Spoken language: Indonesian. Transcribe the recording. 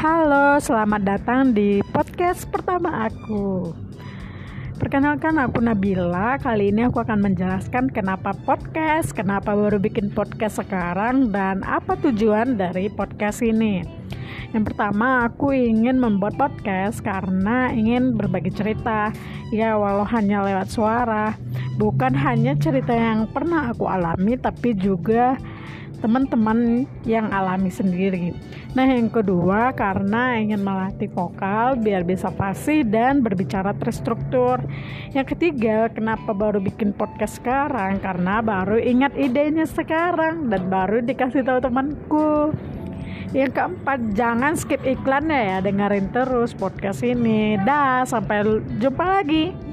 Halo, selamat datang di podcast pertama aku. Perkenalkan aku Nabila. Kali ini aku akan menjelaskan kenapa podcast, kenapa baru bikin podcast sekarang dan apa tujuan dari podcast ini. Yang pertama, aku ingin membuat podcast karena ingin berbagi cerita. Ya, walau hanya lewat suara, bukan hanya cerita yang pernah aku alami tapi juga teman-teman yang alami sendiri. Nah, yang kedua karena ingin melatih vokal biar bisa fasih dan berbicara terstruktur. Yang ketiga, kenapa baru bikin podcast sekarang? Karena baru ingat idenya sekarang dan baru dikasih tahu temanku. Yang keempat, jangan skip iklannya ya, dengerin terus podcast ini. Dah, sampai jumpa lagi.